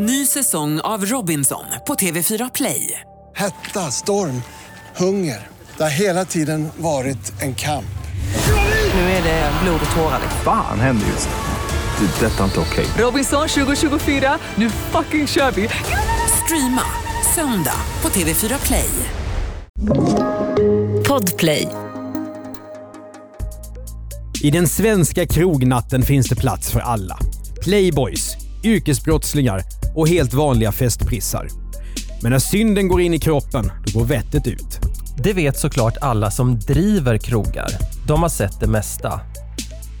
Ny säsong av Robinson på TV4 Play. Hetta, storm, hunger. Det har hela tiden varit en kamp. Nu är det blod och tårar. Fan händer just nu. Det. är Detta är inte okej. Robinson 2024, nu fucking kör vi! Streama söndag på TV4 Play. Podplay. I den svenska krognatten finns det plats för alla. Playboys, yrkesbrottslingar och helt vanliga festprissar. Men när synden går in i kroppen, då går vettet ut. Det vet såklart alla som driver krogar. De har sett det mesta.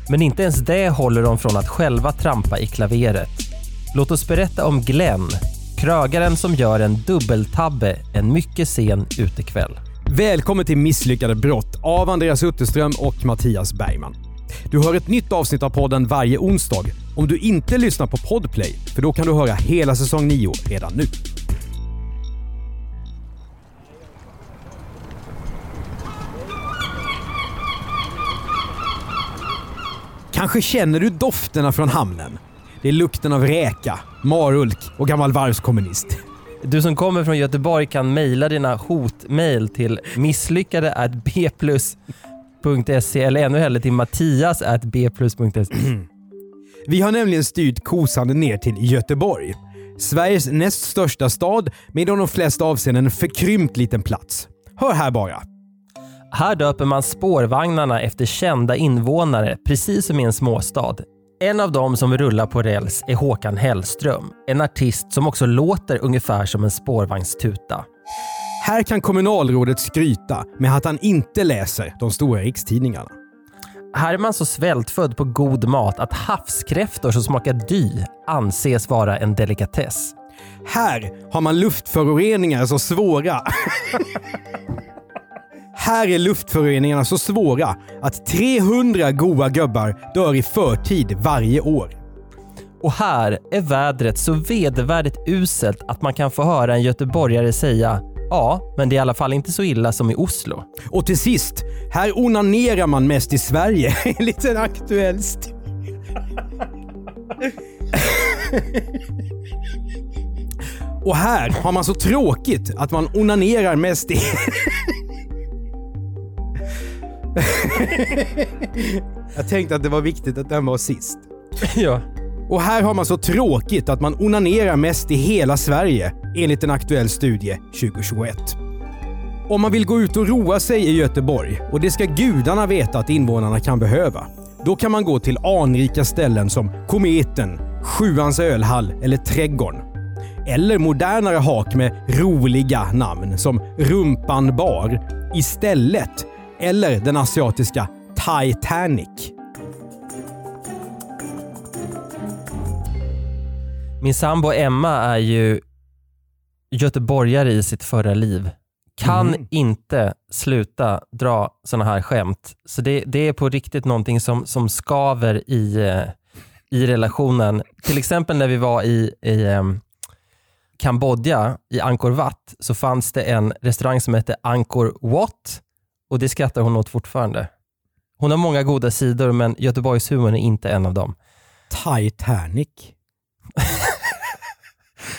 Men inte ens det håller dem från att själva trampa i klaveret. Låt oss berätta om Glenn, krögaren som gör en dubbeltabbe en mycket sen utekväll. Välkommen till Misslyckade brott av Andreas Utterström och Mattias Bergman. Du hör ett nytt avsnitt av podden varje onsdag om du inte lyssnar på Podplay, för då kan du höra hela säsong 9 redan nu. Kanske känner du dofterna från hamnen. Det är lukten av räka, marulk och gammal varvskommunist. Du som kommer från Göteborg kan mejla dina hotmejl till misslyckade bplus.se eller ännu hellre till mattias at bplus.se. Vi har nämligen styrt kosande ner till Göteborg. Sveriges näst största stad med i de flesta avseenden en förkrympt liten plats. Hör här bara. Här döper man spårvagnarna efter kända invånare, precis som i en småstad. En av dem som rullar på räls är Håkan Hellström, en artist som också låter ungefär som en spårvagnstuta. Här kan kommunalrådet skryta med att han inte läser de stora rikstidningarna. Här är man så svältfödd på god mat att havskräftor som smakar dy anses vara en delikatess. Här har man luftföroreningar så svåra Här är luftföroreningarna så svåra att 300 goa gubbar dör i förtid varje år. Och här är vädret så vedervärdigt uselt att man kan få höra en göteborgare säga Ja, men det är i alla fall inte så illa som i Oslo. Och till sist, här onanerar man mest i Sverige enligt en aktuell Och här har man så tråkigt att man onanerar mest i... Jag tänkte att det var viktigt att den var sist. ja. Och här har man så tråkigt att man onanerar mest i hela Sverige enligt en aktuell studie 2021. Om man vill gå ut och roa sig i Göteborg, och det ska gudarna veta att invånarna kan behöva, då kan man gå till anrika ställen som Kometen, Sjuans ölhall eller Trädgården. Eller modernare hak med roliga namn som Rumpan bar, Istället eller den asiatiska Titanic. Min sambo Emma är ju göteborgare i sitt förra liv. Kan Mhm. inte sluta dra såna här skämt. Så det, det är på riktigt någonting som, som skaver i, eh, i relationen. Till exempel när vi var i, i em, Kambodja, i Angkor Wat, så fanns det en restaurang som hette Angkor Wat och det skrattar hon åt fortfarande. Hon har många goda sidor men Göteborgshumorn är inte en av dem. Titanic.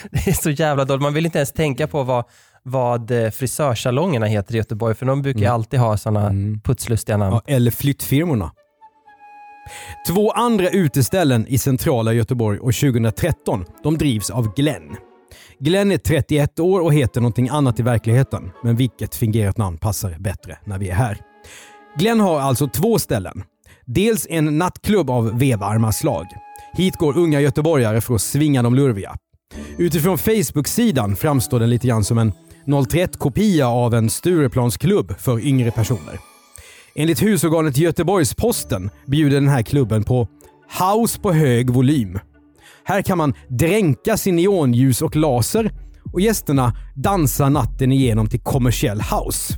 Det är så jävla dåligt. Man vill inte ens tänka på vad, vad eh, frisörsalongerna heter i Göteborg, för de brukar Mm. alltid ha sådana Mm. putslustiga namn. Ja, eller flyttfirmorna. Två andra uteställen i centrala Göteborg år 2013 de drivs av Glenn. Glenn är 31 år och heter någonting annat i verkligheten, men vilket fingerat namn passar bättre när vi är här. Glenn har alltså två ställen. Dels en nattklubb av vevarma slag. Hit går unga göteborgare för att svinga de lurviga. Utifrån Facebook-sidan framstår den lite grann som en 031-kopia av en Stureplansklubb för yngre personer. Enligt husorganet Göteborgs-Posten bjuder den här klubben på house på hög volym. Här kan man dränka sin neonljus och laser och gästerna dansar natten igenom till kommersiell house.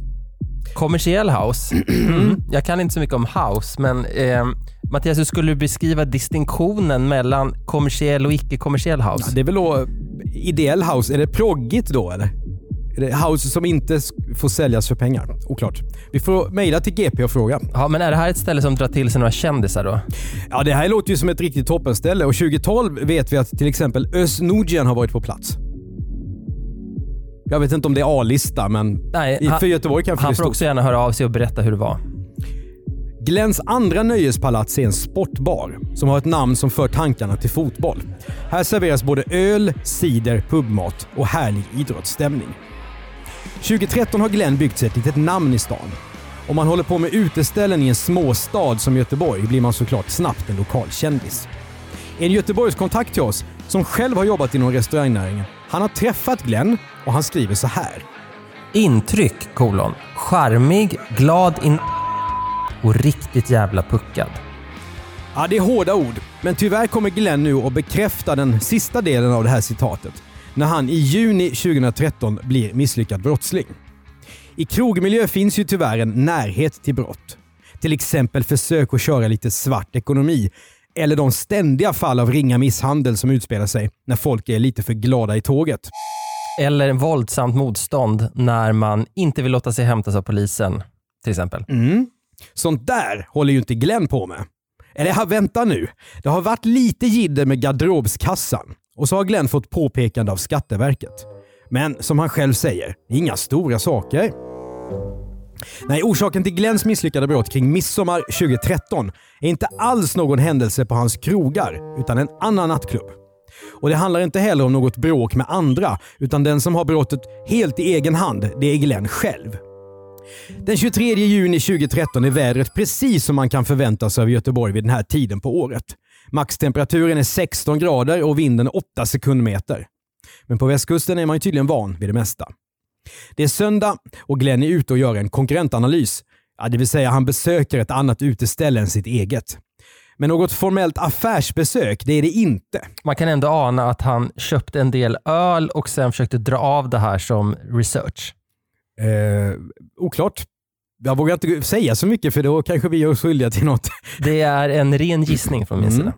Kommersiell house. Mm. Jag kan inte så mycket om house, men eh, Mattias, hur skulle du beskriva distinktionen mellan kommersiell och icke-kommersiell house? Ja, det är väl då ideell house. Är det proggigt då eller? House som inte får säljas för pengar. Oklart. Vi får mejla till GP och fråga. Ja, men är det här ett ställe som drar till sig några kändisar då? Ja, det här låter ju som ett riktigt toppenställe och 2012 vet vi att till exempel Özz Nujen har varit på plats. Jag vet inte om det är A-lista, men Nej, i, han- för Göteborg kanske Han får också gärna höra av sig och berätta hur det var. Glens andra nöjespalats är en sportbar som har ett namn som för tankarna till fotboll. Här serveras både öl, cider, pubmat och härlig idrottsstämning. 2013 har Glenn byggt sig ett litet namn i stan. Om man håller på med uteställen i en småstad som Göteborg blir man såklart snabbt en lokal kändis. En Göteborgs kontakt till oss som själv har jobbat inom restaurangnäringen. Han har träffat Glenn och han skriver så här. Intryck, kolon. Charmig, glad in och riktigt jävla puckad. Ja, det är hårda ord, men tyvärr kommer Glenn nu att bekräfta den sista delen av det här citatet när han i juni 2013 blir misslyckad brottsling. I krogmiljö finns ju tyvärr en närhet till brott. Till exempel försök att köra lite svart ekonomi eller de ständiga fall av ringa misshandel som utspelar sig när folk är lite för glada i tåget. Eller våldsamt motstånd när man inte vill låta sig hämtas av polisen, till exempel. Mm. Sånt där håller ju inte Glenn på med. Eller vänta nu. Det har varit lite jidder med garderobskassan och så har Glenn fått påpekande av Skatteverket. Men som han själv säger, inga stora saker. Nej, orsaken till Glenns misslyckade brott kring midsommar 2013 är inte alls någon händelse på hans krogar, utan en annan nattklubb. Och det handlar inte heller om något bråk med andra, utan den som har brottet helt i egen hand, det är Glenn själv. Den 23 juni 2013 är vädret precis som man kan förvänta sig av Göteborg vid den här tiden på året. Maxtemperaturen är 16 grader och vinden 8 sekundmeter. Men på västkusten är man ju tydligen van vid det mesta. Det är söndag och Glenn är ute och gör en konkurrentanalys. Ja, det vill säga han besöker ett annat uteställe än sitt eget. Men något formellt affärsbesök, det är det inte. Man kan ändå ana att han köpte en del öl och sen försökte dra av det här som research. Eh, oklart. Jag vågar inte säga så mycket för då kanske vi gör oss skyldiga till något. Det är en ren gissning från min Mm. sida.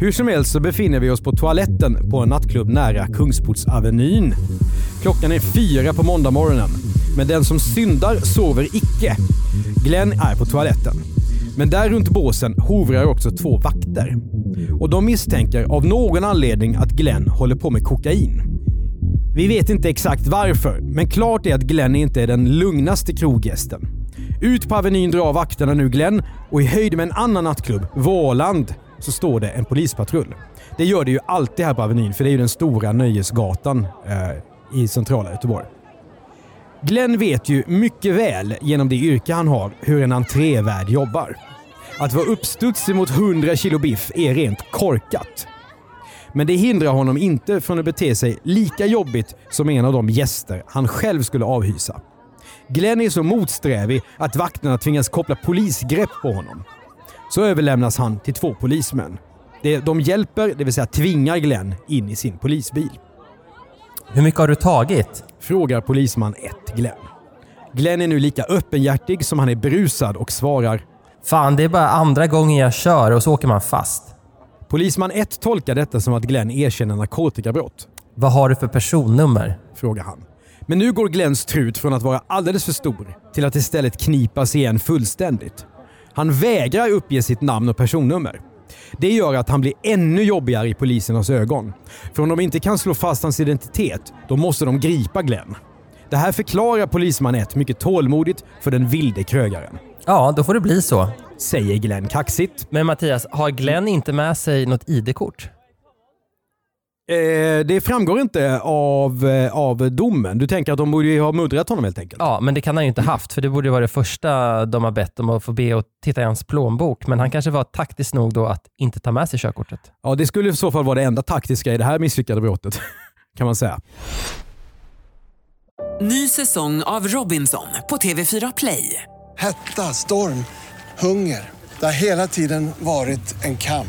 Hur som helst så befinner vi oss på toaletten på en nattklubb nära Kungsportsavenyn. Klockan är fyra på måndagmorgonen. Men den som syndar sover icke. Glenn är på toaletten. Men där runt båsen hovrar också två vakter. Och de misstänker av någon anledning att Glenn håller på med kokain. Vi vet inte exakt varför, men klart är att Glenn inte är den lugnaste kroggästen. Ut på Avenyn drar vakterna nu Glenn och i höjd med en annan nattklubb, Våland, så står det en polispatrull. Det gör det ju alltid här på Avenyn, för det är ju den stora nöjesgatan eh, i centrala Göteborg. Glenn vet ju mycket väl genom det yrke han har hur en entrévärd jobbar. Att vara uppstudsig mot 100 kilo biff är rent korkat. Men det hindrar honom inte från att bete sig lika jobbigt som en av de gäster han själv skulle avhysa. Glenn är så motsträvig att vakterna tvingas koppla polisgrepp på honom. Så överlämnas han till två polismän. De hjälper, det vill säga tvingar Glenn in i sin polisbil. Hur mycket har du tagit? Frågar polisman 1 Glenn. Glenn är nu lika öppenhjärtig som han är berusad och svarar Fan, det är bara andra gången jag kör och så åker man fast. Polisman 1 tolkar detta som att Glenn erkänner narkotikabrott. Vad har du för personnummer? frågar han. Men nu går Glenns trut från att vara alldeles för stor till att istället knipas igen fullständigt. Han vägrar uppge sitt namn och personnummer. Det gör att han blir ännu jobbigare i polisernas ögon. För om de inte kan slå fast hans identitet, då måste de gripa Glenn. Det här förklarar polisman 1 mycket tålmodigt för den vilde krögaren. Ja, då får det bli så. Säger Glenn kaxigt. Men Mattias, har Glenn inte med sig något ID-kort? Eh, det framgår inte av, eh, av domen. Du tänker att de borde ha muddrat honom helt enkelt? Ja, men det kan han ju inte haft, för det borde vara det första de har bett om att få be och titta i hans plånbok. Men han kanske var taktisk nog då att inte ta med sig körkortet. Ja, det skulle i så fall vara det enda taktiska i det här misslyckade brottet. Kan man säga. Ny säsong av Robinson på TV4 Play. Hetta, storm, hunger. Det har hela tiden varit en kamp.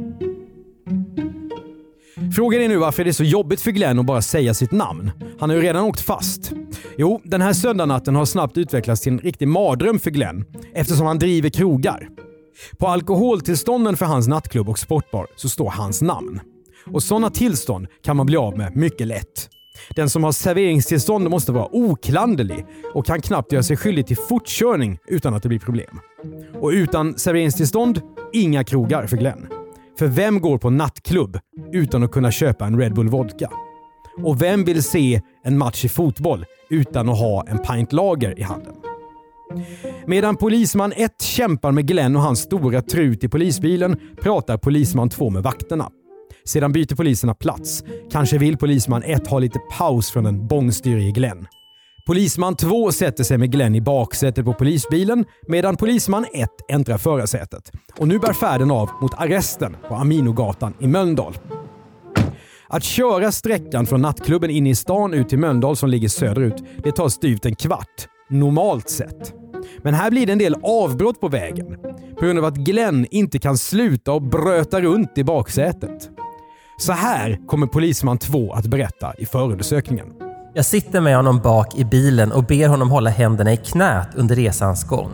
Frågan är nu varför det är så jobbigt för Glenn att bara säga sitt namn. Han har ju redan åkt fast. Jo, den här söndagnatten har snabbt utvecklats till en riktig mardröm för Glenn eftersom han driver krogar. På alkoholtillstånden för hans nattklubb och sportbar så står hans namn. Och sådana tillstånd kan man bli av med mycket lätt. Den som har serveringstillstånd måste vara oklanderlig och kan knappt göra sig skyldig till fortkörning utan att det blir problem. Och utan serveringstillstånd, inga krogar för Glenn. För vem går på nattklubb utan att kunna köpa en Red Bull Vodka? Och vem vill se en match i fotboll utan att ha en pint lager i handen? Medan polisman 1 kämpar med Glenn och hans stora trut i polisbilen pratar polisman 2 med vakterna. Sedan byter poliserna plats. Kanske vill polisman 1 ha lite paus från den bångstyrige Glenn. Polisman 2 sätter sig med Glenn i baksätet på polisbilen medan polisman 1 äntrar förarsätet. Och nu bär färden av mot arresten på Aminogatan i Mölndal. Att köra sträckan från nattklubben in i stan ut till Mölndal som ligger söderut, det tar styvt en kvart. Normalt sett. Men här blir det en del avbrott på vägen. På grund av att Glenn inte kan sluta och bröta runt i baksätet. Så här kommer polisman 2 att berätta i förundersökningen. Jag sitter med honom bak i bilen och ber honom hålla händerna i knät under resans gång.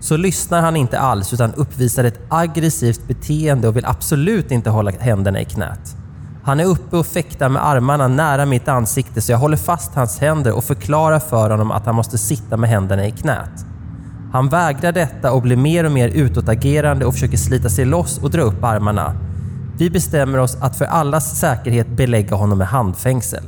Så lyssnar han inte alls utan uppvisar ett aggressivt beteende och vill absolut inte hålla händerna i knät. Han är uppe och fäktar med armarna nära mitt ansikte så jag håller fast hans händer och förklarar för honom att han måste sitta med händerna i knät. Han vägrar detta och blir mer och mer utåtagerande och försöker slita sig loss och dra upp armarna. Vi bestämmer oss att för allas säkerhet belägga honom med handfängsel.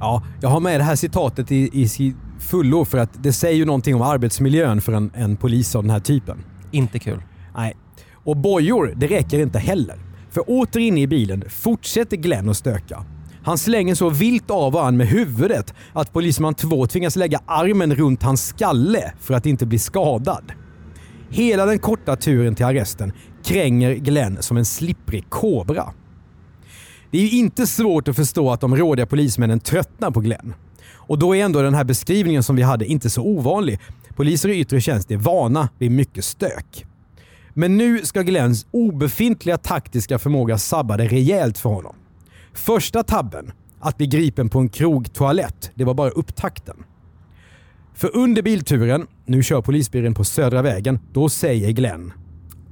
Ja, jag har med det här citatet i, i fullo för att det säger ju någonting om arbetsmiljön för en, en polis av den här typen. Inte kul. Nej. Och bojor, det räcker inte heller. För åter inne i bilen fortsätter Glenn att stöka. Han slänger så vilt av varann med huvudet att polisman 2 tvingas lägga armen runt hans skalle för att inte bli skadad. Hela den korta turen till arresten kränger Glenn som en slipprig kobra. Det är ju inte svårt att förstå att de rådiga polismännen tröttnar på Glenn. Och då är ändå den här beskrivningen som vi hade inte så ovanlig. Poliser i yttre tjänst är vana vid mycket stök. Men nu ska Glenns obefintliga taktiska förmåga sabba det rejält för honom. Första tabben, att bli gripen på en krogtoalett, det var bara upptakten. För under bilturen, nu kör polisbilen på Södra vägen, då säger Glenn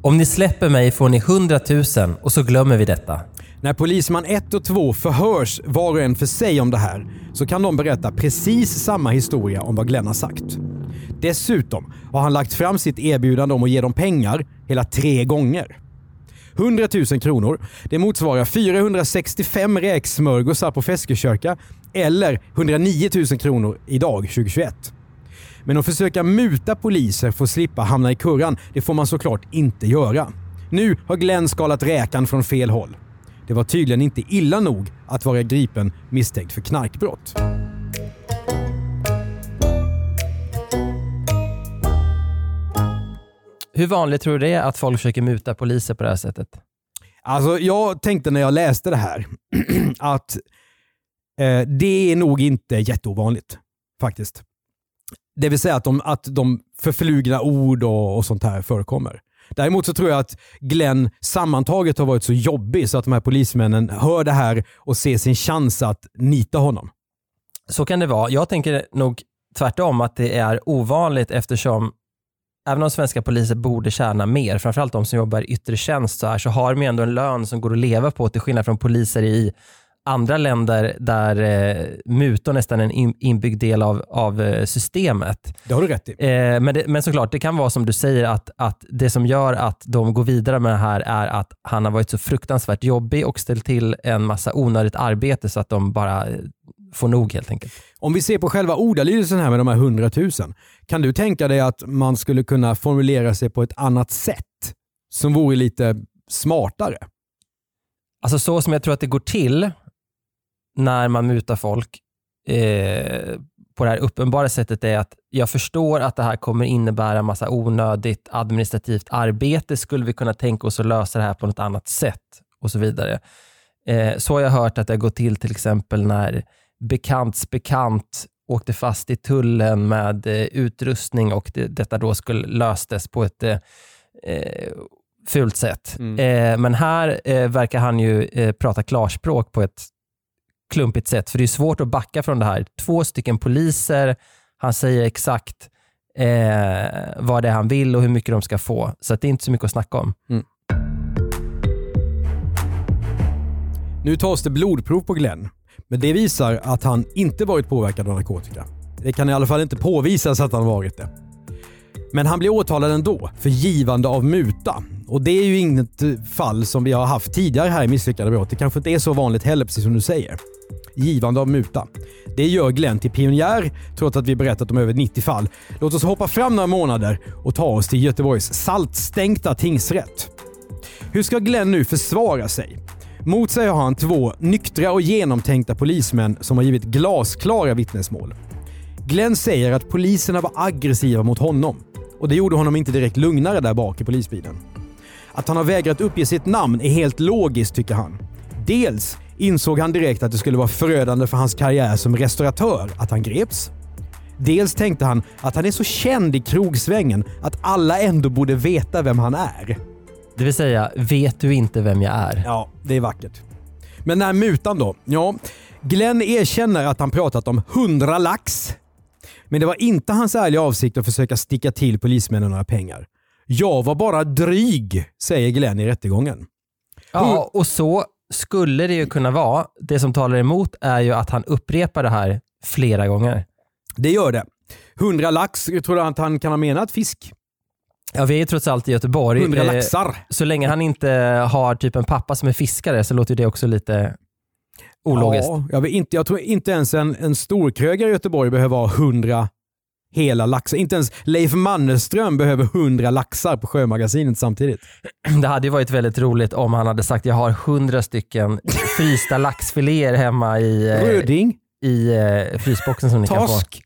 Om ni släpper mig får ni 100 000 och så glömmer vi detta. När polisman 1 och 2 förhörs var och en för sig om det här så kan de berätta precis samma historia om vad Glenn har sagt. Dessutom har han lagt fram sitt erbjudande om att ge dem pengar hela tre gånger. 100 000 kronor, det motsvarar 465 räksmörgåsar på Feskekörka eller 109 000 kronor idag 2021. Men att försöka muta poliser för att slippa hamna i kurran, det får man såklart inte göra. Nu har Glenn skalat räkan från fel håll. Det var tydligen inte illa nog att vara gripen misstänkt för knarkbrott. Hur vanligt tror du det är att folk försöker muta poliser på det här sättet? Alltså, jag tänkte när jag läste det här att eh, det är nog inte jätteovanligt faktiskt. Det vill säga att de, att de förflugna ord och, och sånt här förekommer. Däremot så tror jag att Glenn sammantaget har varit så jobbig så att de här polismännen hör det här och ser sin chans att nita honom. Så kan det vara. Jag tänker nog tvärtom att det är ovanligt eftersom även om svenska poliser borde tjäna mer, framförallt de som jobbar i yttre tjänst, så, här, så har de ändå en lön som går att leva på till skillnad från poliser i andra länder där eh, mutor nästan är en inbyggd del av, av eh, systemet. Det har du rätt i. Eh, men, det, men såklart, det kan vara som du säger att, att det som gör att de går vidare med det här är att han har varit så fruktansvärt jobbig och ställt till en massa onödigt arbete så att de bara eh, får nog helt enkelt. Om vi ser på själva ordalydelsen här med de här 100 000. Kan du tänka dig att man skulle kunna formulera sig på ett annat sätt som vore lite smartare? Alltså så som jag tror att det går till när man mutar folk eh, på det här uppenbara sättet är att jag förstår att det här kommer innebära massa onödigt administrativt arbete. Skulle vi kunna tänka oss att lösa det här på något annat sätt? Och så vidare. Eh, så har jag hört att det har gått till till exempel när bekants bekant åkte fast i tullen med eh, utrustning och det, detta då skulle löstes på ett eh, fult sätt. Eh, men här eh, verkar han ju eh, prata klarspråk på ett klumpigt sätt, för det är svårt att backa från det här. Två stycken poliser, han säger exakt eh, vad det är han vill och hur mycket de ska få, så att det är inte så mycket att snacka om. Mm. Nu tas det blodprov på Glenn, men det visar att han inte varit påverkad av narkotika. Det kan i alla fall inte påvisas att han varit det. Men han blir åtalad ändå för givande av muta. Och det är ju inget fall som vi har haft tidigare här i misslyckade brott. Det kanske inte är så vanligt heller, precis som du säger. Givande av muta. Det gör Glenn till pionjär, trots att vi berättat om över 90 fall. Låt oss hoppa fram några månader och ta oss till Göteborgs saltstänkta tingsrätt. Hur ska Glenn nu försvara sig? Mot sig har han två nyktra och genomtänkta polismän som har givit glasklara vittnesmål. Glenn säger att poliserna var aggressiva mot honom och det gjorde honom inte direkt lugnare där bak i polisbilen. Att han har vägrat uppge sitt namn är helt logiskt tycker han. Dels insåg han direkt att det skulle vara förödande för hans karriär som restauratör att han greps. Dels tänkte han att han är så känd i krogsvängen att alla ändå borde veta vem han är. Det vill säga, vet du inte vem jag är? Ja, det är vackert. Men den här mutan då? Ja, Glenn erkänner att han pratat om 100 lax. Men det var inte hans ärliga avsikt att försöka sticka till polismännen några pengar. Jag var bara dryg, säger Glenn i rättegången. Ja, och så skulle det ju kunna vara. Det som talar emot är ju att han upprepar det här flera gånger. Det gör det. 100 lax, tror att han kan ha menat fisk. Ja, vi är ju trots allt i Göteborg. 100 Eh, laxar. Så länge han inte har typ en pappa som är fiskare så låter det också lite ologiskt. Ja, jag, vet inte, jag tror inte ens en, en storkrögare i Göteborg behöver ha 100 hela laxar. Inte ens Leif Mannerström behöver 100 laxar på Sjömagasinet samtidigt. Det hade ju varit väldigt roligt om han hade sagt jag har hundra stycken frysta laxfiléer hemma i, eh, Röding, i eh, frysboxen som ni kan få. torsk.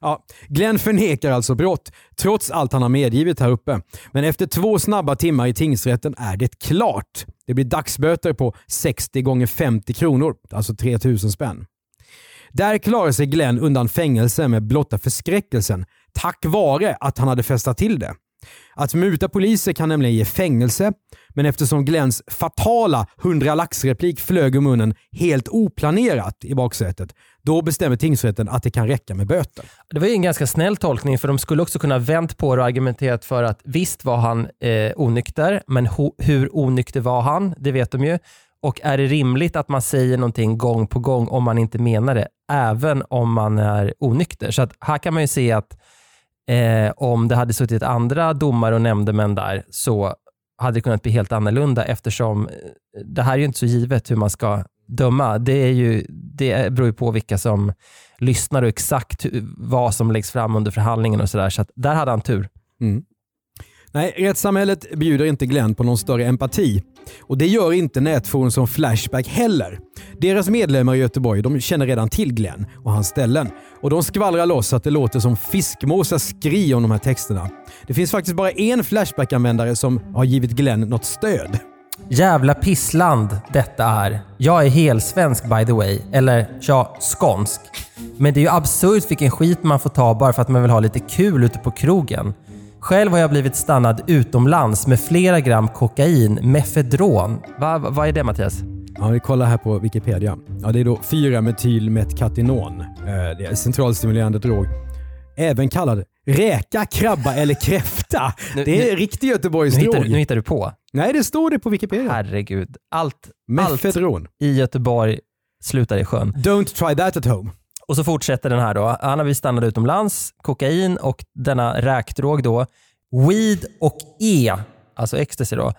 Ja, Glenn förnekar alltså brott, trots allt han har medgivit här uppe. Men efter två snabba timmar i tingsrätten är det klart. Det blir dagsböter på 60 gånger 50 kronor, alltså 3000 spänn. Där klarar sig Glenn undan fängelse med blotta förskräckelsen tack vare att han hade festat till det. Att muta poliser kan nämligen ge fängelse, men eftersom Glenns fatala 100 laxreplik flög ur munnen helt oplanerat i baksätet, då bestämmer tingsrätten att det kan räcka med böter. Det var ju en ganska snäll tolkning för de skulle också kunna vänt på det och argumenterat för att visst var han eh, onykter, men ho- hur onykter var han? Det vet de ju. Och är det rimligt att man säger någonting gång på gång om man inte menar det, även om man är onykter? Så att här kan man ju se att eh, om det hade suttit andra domare och nämndemän där så hade det kunnat bli helt annorlunda eftersom eh, det här är ju inte så givet hur man ska döma. Det, är ju, det beror ju på vilka som lyssnar och exakt vad som läggs fram under förhandlingen och sådär. Så att där hade han tur. Mm. Nej, rättssamhället bjuder inte Glenn på någon större empati. Och det gör inte nätforum som Flashback heller. Deras medlemmar i Göteborg de känner redan till Glenn och hans ställen. Och de skvallrar loss att det låter som fiskmåsar skri om de här texterna. Det finns faktiskt bara en Flashback-användare som har givit Glenn något stöd. Jävla pissland detta är. Jag är helsvensk by the way. Eller ja, skånsk. Men det är ju absurt vilken skit man får ta bara för att man vill ha lite kul ute på krogen. Själv har jag blivit stannad utomlands med flera gram kokain, mefedron. Va, va, vad är det Mattias? Ja, vi kollar här på Wikipedia. Ja, det är då 4-metylmetkatenon. Eh, Det är en centralstimulerande drog. Även kallad räka, krabba eller kräfta. Nu- Det är nu- riktig Nu Göteborgsdrog. hittar, du- nu hittar du på. Nej, det står det på Wikipedia. Herregud. Allt, allt i Göteborg slutar i sjön. Don't try that at home. Och så fortsätter den här då. Han har blivit stannad utomlands, kokain och denna räkdrog då. Weed och E, alltså ecstasy då.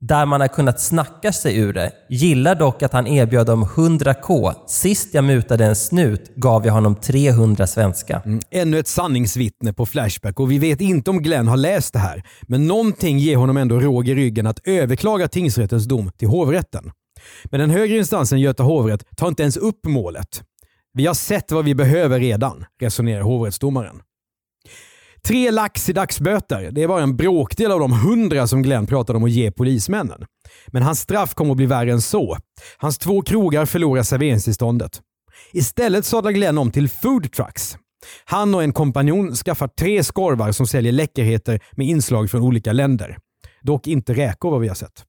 Där man har kunnat snacka sig ur det. Gillar dock att han erbjöd dem 100k. Sist jag mutade en snut gav jag honom 300 svenska. Mm, ännu ett sanningsvittne på Flashback och vi vet inte om Glenn har läst det här. Men någonting ger honom ändå råg i ryggen att överklaga tingsrättens dom till hovrätten. Men den högre instansen Göta hovrätt tar inte ens upp målet. Vi har sett vad vi behöver redan, resonerar hovrättsdomaren. Tre lax i dagsböter, det är bara en bråkdel av de hundra som Glenn pratade om att ge polismännen. Men hans straff kommer att bli värre än så. Hans två krogar förlorar serveringstillståndet. Istället sadlar Glenn om till food trucks. Han och en kompanjon skaffar tre skorvar som säljer läckerheter med inslag från olika länder. Dock inte räkor vad vi har sett.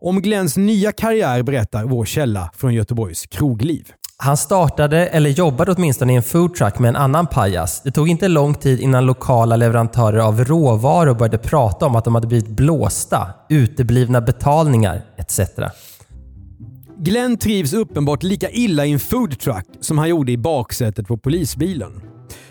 Om Glenns nya karriär berättar vår källa från Göteborgs krogliv. Han startade, eller jobbade åtminstone i en foodtruck med en annan pajas. Det tog inte lång tid innan lokala leverantörer av råvaror började prata om att de hade blivit blåsta, uteblivna betalningar etc. Glenn trivs uppenbart lika illa i en foodtruck som han gjorde i baksätet på polisbilen.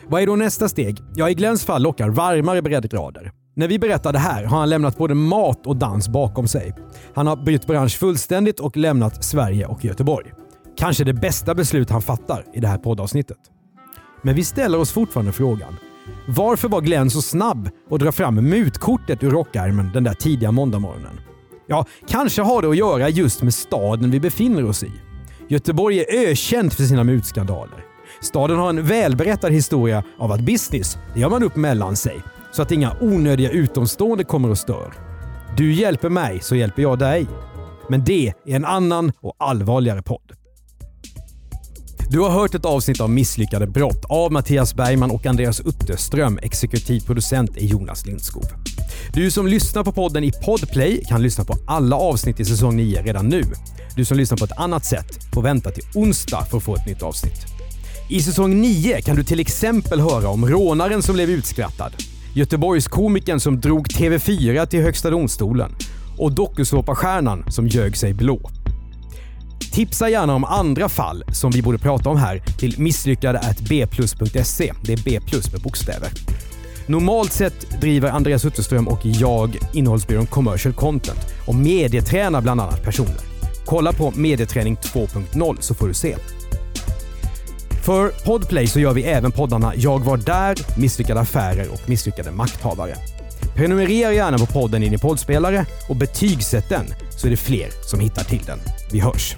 Vad är då nästa steg? Ja, i Glenns fall lockar varmare breddgrader. När vi berättar det här har han lämnat både mat och dans bakom sig. Han har bytt bransch fullständigt och lämnat Sverige och Göteborg. Kanske det bästa beslut han fattar i det här poddavsnittet. Men vi ställer oss fortfarande frågan. Varför var Glenn så snabb att dra fram mutkortet ur rockärmen den där tidiga måndagmorgonen? Ja, kanske har det att göra just med staden vi befinner oss i. Göteborg är ökänt för sina mutskandaler. Staden har en välberättad historia av att business, det gör man upp mellan sig. Så att inga onödiga utomstående kommer och stör. Du hjälper mig så hjälper jag dig. Men det är en annan och allvarligare podd. Du har hört ett avsnitt av Misslyckade brott av Mattias Bergman och Andreas Utterström. Exekutiv producent är Jonas Lindskov. Du som lyssnar på podden i Podplay kan lyssna på alla avsnitt i säsong 9 redan nu. Du som lyssnar på ett annat sätt får vänta till onsdag för att få ett nytt avsnitt. I säsong 9 kan du till exempel höra om rånaren som blev utskrattad, Göteborgskomikern som drog TV4 till Högsta domstolen och dokusåpastjärnan som ljög sig blå. Tipsa gärna om andra fall som vi borde prata om här till misslyckade.bplus.se. Det är B plus med bokstäver. Normalt sett driver Andreas Utterström och jag innehållsbyrån Commercial Content och medietränar bland annat personer. Kolla på Medieträning 2.0 så får du se. För Podplay så gör vi även poddarna Jag var där, Misslyckade affärer och Misslyckade makthavare. Prenumerera gärna på podden i din poddspelare och betygsätt den så är det fler som hittar till den. Vi hörs!